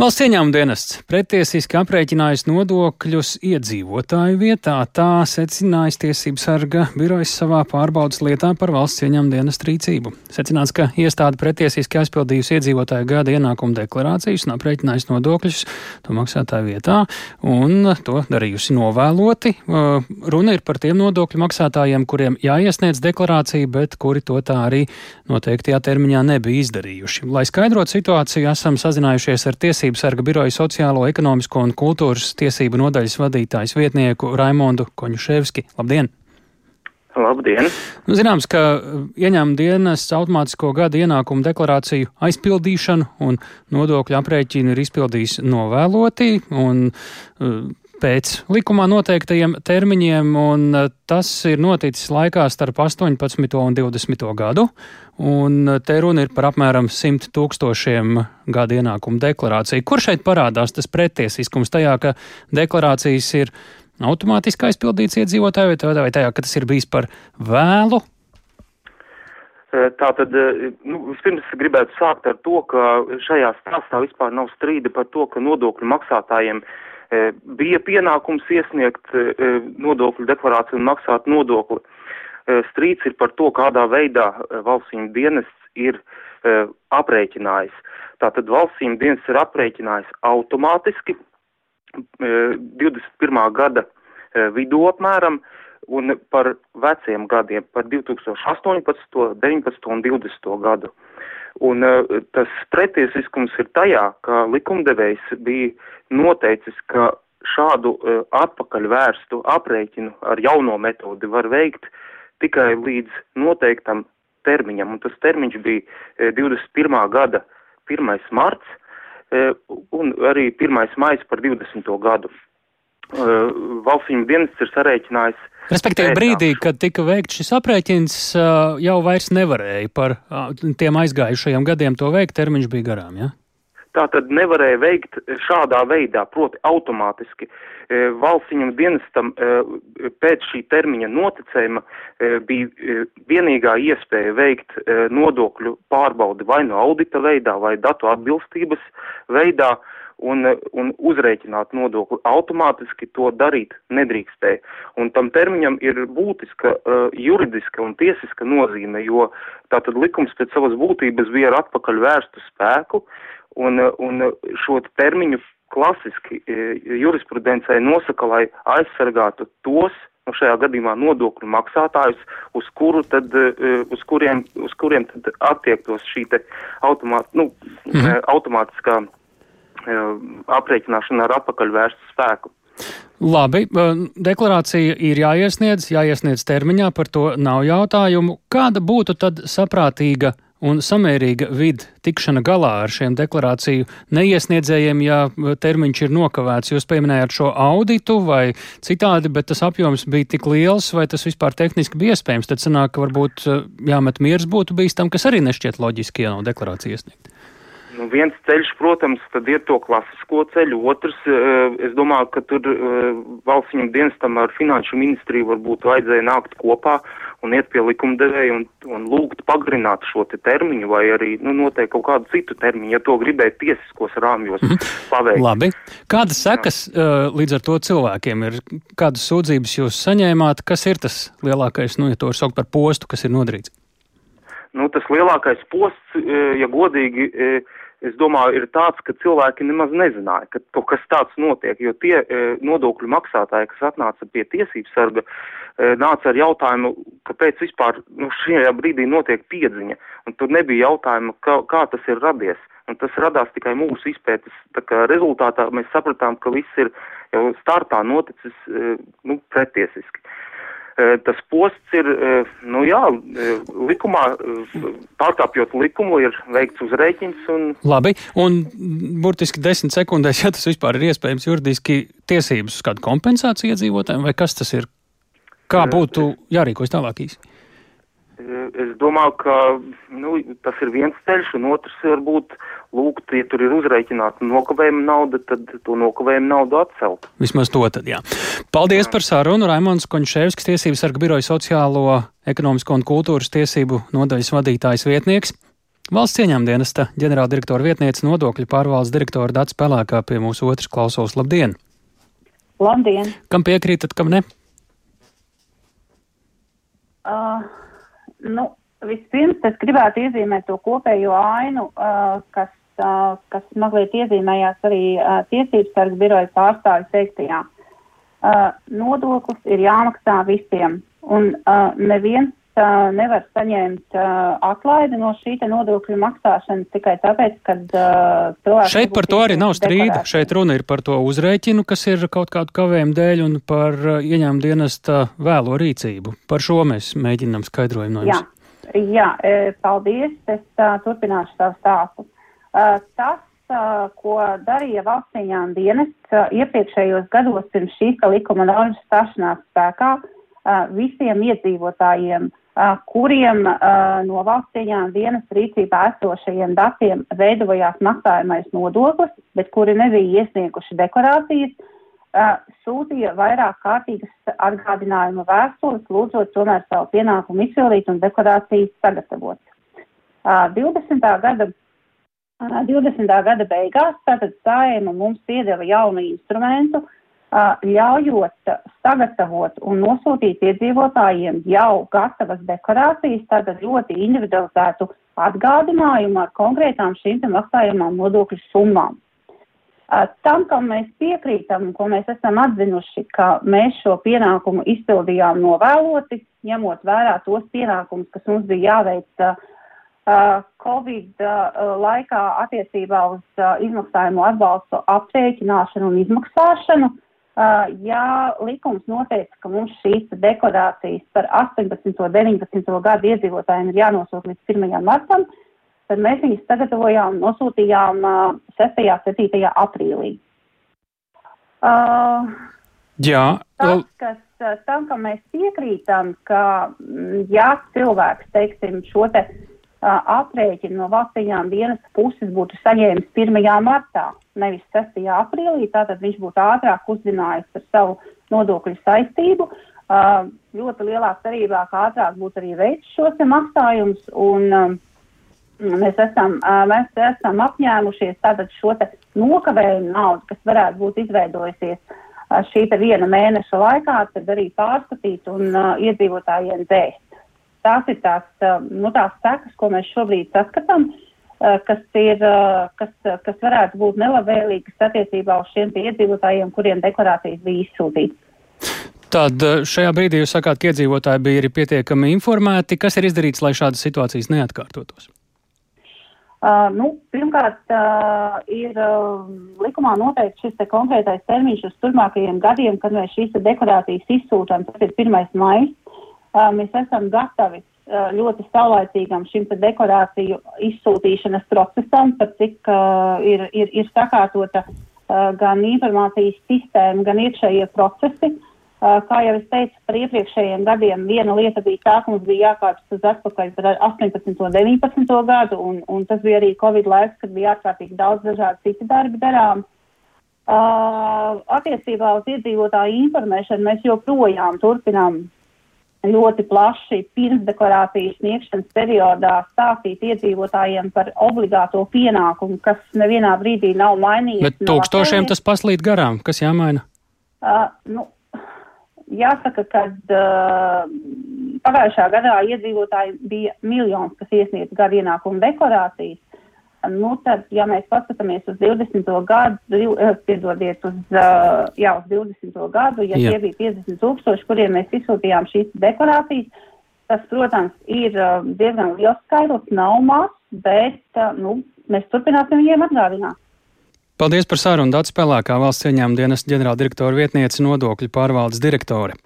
Valsts ieņēmuma dienests pretiesiski aprēķinājis nodokļus iedzīvotāju vietā. Tā secinājis tiesību sarga birojas savā pārbaudas lietā par valsts ieņēmuma dienestu rīcību. Secināts, ka iestāde pretiesiski aizpildījusi iedzīvotāju gada ienākumu deklarācijas un aprēķinājusi nodokļus to maksātāju vietā un to darījusi novēloti. Runa ir par tiem nodokļu maksātājiem, kuriem jāiesniedz deklarācija, bet kuri to tā arī noteiktajā termiņā nebija izdarījuši. Lai skaidrotu situāciju, esam sazinājušies ar tiesību Tiesību sarga biroja sociālo, ekonomisko un kultūras tiesību nodaļas vadītājs vietnieku Raimondu Koņuševski. Labdien! Labdien! Nu, zināms, ka ieņēmuma dienas automātisko gada ienākumu deklarāciju aizpildīšanu un nodokļu aprēķinu ir izpildījis novēloti, un pēc likumā noteiktajiem termiņiem, un eh, tas ir noticis laikā starp 18. un 20. gadu. Un eh, te runa ir par apmēram 100 tūkstošiem gada ienākumu deklarāciju. Kur šeit parādās tas pretiesiskums tajā, ka deklarācijas ir automātiski aizpildīts iedzīvotāju vai tajā, ka tas ir bijis par vēlu? Eh, tātad, nu, vispirms gribētu sākt ar to, ka šajā stāstā vispār nav strīda par to, ka nodokļu maksātājiem E, bija pienākums iesniegt e, nodokļu deklarāciju un maksāt nodokli. E, strīds ir par to, kādā veidā valstsīm dienests ir aprēķinājis. Tātad valstsīm dienests ir aprēķinājis automātiski 21. gada vidū apmēram un par veciem gadiem, par 2018, 19 un 20 gadu. Un uh, tas pretiesiskums ir tajā, ka likumdevējs bija noteicis, ka šādu uh, atpakaļ vērstu aprēķinu ar jauno metodi var veikt tikai līdz noteiktam termiņam, un tas termiņš bija uh, 21. gada 1. marts un arī 1. maijs par 20. gadu. Valstsīm dienests ir sarēķinājis. Respektīvi, brīdī, kad tika veikts šis aprēķins, uh, jau vairs nevarēja par uh, tiem aizgājušajiem gadiem to veikt, termiņš bija garām, ja? Tā tad nevarēja veikt šādā veidā, proti automātiski. Valstsiņam dienestam pēc šī termiņa noticējuma bija vienīgā iespēja veikt nodokļu pārbaudi vai no audita veidā vai datu atbilstības veidā un, un uzrēķināt nodokli. Automātiski to darīt nedrīkstēja. Un tam termiņam ir būtiska uh, juridiska un tiesiska nozīme, jo tātad likums pēc savas būtības bija ar atpakaļ vērstu spēku, un, un šo termiņu klasiski uh, jurisprudencē nosaka, lai aizsargātu tos, nu šajā gadījumā nodokļu maksātājus, uz, kuru tad, uh, uz kuriem, uz kuriem tad attiektos šī te automāt, nu, mm -hmm. automātiskā aprēķināšana ar apakaļvērstu spēku. Labi, deklarācija ir jāiesniedz, jāiesniedz termiņā, par to nav jautājumu. Kāda būtu tad saprātīga un samērīga vidi tikšana galā ar šiem deklarāciju neiesniedzējiem, ja termiņš ir nokavēts? Jūs pieminējāt šo auditu vai citādi, bet tas apjoms bija tik liels, vai tas vispār tehniski bija iespējams? Tad sanāk, ka varbūt jāmet miers būtu bijis tam, kas arī nešķiet loģiski, ja nav deklarācija iesniegta. Nu, viens ceļš, protams, tad ir to klasisko ceļu, otrs, uh, es domāju, ka tur uh, valsts dienestam ar finanšu ministriju varbūt vajadzēja nākt kopā un iet pie likumdevēja un, un lūgt pagarināt šo te termiņu vai arī, nu, noteikt kaut kādu citu termiņu, ja to gribēja tiesiskos rāmjos mm -hmm. paveikt. Labi. Kādas sekas uh, līdz ar to cilvēkiem ir? Kādas sūdzības jūs saņēmāt? Kas ir tas lielākais, nu, ja to var saukt par postu, kas ir nodarīts? Nu, tas lielākais posts, ja godīgi, es domāju, ir tāds, ka cilvēki nemaz nezināja, ka kaut kas tāds notiek, jo tie e, nodokļu maksātāji, kas atnāca pie tiesības sarga, e, nāca ar jautājumu, kāpēc vispār nu, šajā brīdī notiek piedziņa, un tur nebija jautājuma, kā, kā tas ir radies. Un tas radās tikai mūsu izpētes rezultātā. Mēs sapratām, ka viss ir jau startā noticis e, nu, pretiesiski. Tas posts ir, nu jā, likumā, pārkāpjot likumu, ir veikts uzreikins. Un... Labi, un burtiski desmit sekundēs, ja tas vispār ir iespējams juridiski tiesības uz kādu kompensāciju iedzīvotājiem, vai kas tas ir? Kā būtu jārīkojas tālāk īsi? Es domāju, ka nu, tas ir viens ceļš, un otrs varbūt lūgt, ja tur ir uzreikināta nokavējuma nauda, tad to nokavējuma naudu atcelt. Vismaz to tad, jā. Paldies jā. par sarunu. Raimons Koņšēvskis, Tiesības sarga biroja sociālo, ekonomisko un kultūras tiesību nodaļas vadītājs vietnieks. Valsts ieņēmuma dienesta ģenerāldirektora vietniece nodokļu pārvaldes direktora Dats Pelēkā pie mūsu otras klausos. Labdien! Labdien! Kam piekrītat, kam ne? Uh, nu, vispirms es gribētu iezīmēt to kopējo ainu, uh, kas, kas mazliet iezīmējās arī tiesības sargu biroja pārstāvis teiktajā. Nodoklis ir jāmaksā visiem, un neviens nevar saņemt atlaidi no šī nodokļu maksāšanas tikai tāpēc, ka cilvēks. Šeit par to arī nav strīda. Šeit runa ir par to uzrēķinu, kas ir kaut kādu kavējumu dēļ, un par ieņēmuma dienesta vēlo rīcību. Par šo mēs mēģinām skaidrojumu no jums. Jā, jā paldies. Es uh, turpināšu savu stāstu. Uh, tas, uh, ko darīja valsts ieņēmuma dienests uh, iepriekšējos gados pirms šīs likuma normas stāšanās spēkā, visiem iedzīvotājiem kuriem no valsts ieņēmuma dienas rīcībā esošajiem datiem veidojās maksājamais nodoklis, bet kuri nebija iesnieguši deklarācijas, sūtīja vairāk kārtīgas atgādinājuma vēstules, lūdzot tomēr savu pienākumu izpildīt un deklarācijas sagatavot. 20. gada 20. gada beigās tātad sājuma mums piedeva jaunu instrumentu, ļaujot sagatavot un nosūtīt iedzīvotājiem jau gatavas deklarācijas, tātad ļoti individualizētu atgādinājumu ar konkrētām šīm maksājumām nodokļu summām. Tam, kam mēs piekrītam, ko mēs esam atzinuši, ka mēs šo pienākumu izpildījām novēloti, ņemot vērā tos pienākumus, kas mums bija jāveic Covid uh, laikā attiecībā uz uh, izmaksājumu atbalstu aprēķināšanu un izmaksāšanu, Uh, ja likums noteica, ka mums šīs deklarācijas par 18. un 19. gadu iedzīvotājiem ir jānosūta līdz 1. martam, tad mēs viņus sagatavojām un nosūtījām uh, 6. un 7. aprīlī. Uh, Jā. Tas, kas uh, tam, kam mēs piekrītam, ka, mm, ja cilvēks, teiksim, šo te aprēķinu no valstīņām dienas puses būtu saņēmis 1. martā, nevis 6. aprīlī, tātad viņš būtu ātrāk uzzinājis par savu nodokļu saistību. Ļoti lielā cerībā, ka ātrāk būtu arī veids šos maksājumus, un mēs, esam, mēs esam apņēmušies tātad šo nokavējumu naudu, kas varētu būt izveidojusies šī viena mēneša laikā, tad arī pārskatīt un uh, iedzīvotājiem dzēst tās ir tās, nu, tās sekas, ko mēs šobrīd saskatām, kas, ir, kas, kas varētu būt nelabvēlīgas attiecībā uz šiem iedzīvotājiem, kuriem deklarācijas bija izsūtītas. Tad šajā brīdī jūs sakāt, ka iedzīvotāji bija pietiekami informēti. Kas ir izdarīts, lai šādas situācijas neatkārtotos? Uh, nu, pirmkārt, uh, ir uh, likumā noteikts šis te konkrētais termiņš uz turpmākajiem gadiem, kad mēs šīs deklarācijas izsūtām. Tas ir 1. maijs mēs esam gatavi ļoti saulaicīgam šim deklarāciju izsūtīšanas procesam, par cik ir, ir, ir sakārtota gan informācijas sistēma, gan iekšējie procesi. Kā jau es teicu, par iepriekšējiem gadiem viena lieta bija tā, ka mums bija jākāpjas uz atpakaļ par 18. un 19. gadu, un, un tas bija arī Covid laiks, kad bija ārkārtīgi daudz dažādu citu darbi darām. Uh, attiecībā uz iedzīvotāju informēšanu mēs joprojām turpinām ļoti plaši pirmsdeklarācijas sniegšanas periodā stāstīt iedzīvotājiem par obligāto pienākumu, kas nevienā brīdī nav mainījies. Bet tūkstošiem tas paslīd garām, kas jāmaina? Uh, nu, jāsaka, ka uh, pagājušā gadā iedzīvotāji bija miljons, kas iesniedz gadu ienākumu deklarācijas. Nu, tad, ja mēs paskatāmies uz 20. gadu, eh, piedodiet, uz, uh, jā, uz 20. gadu, ja jā. tie bija 50 tūkstoši, kuriem mēs izsūtījām šīs deklarācijas, tas, protams, ir uh, diezgan liels skaidrs, nav maz, bet, nu, mēs turpināsim viņiem atgādināt. Paldies par sarunu Dats Pelēkā valsts ieņēmuma dienas ģenerāldirektora vietniece nodokļu pārvaldes direktore.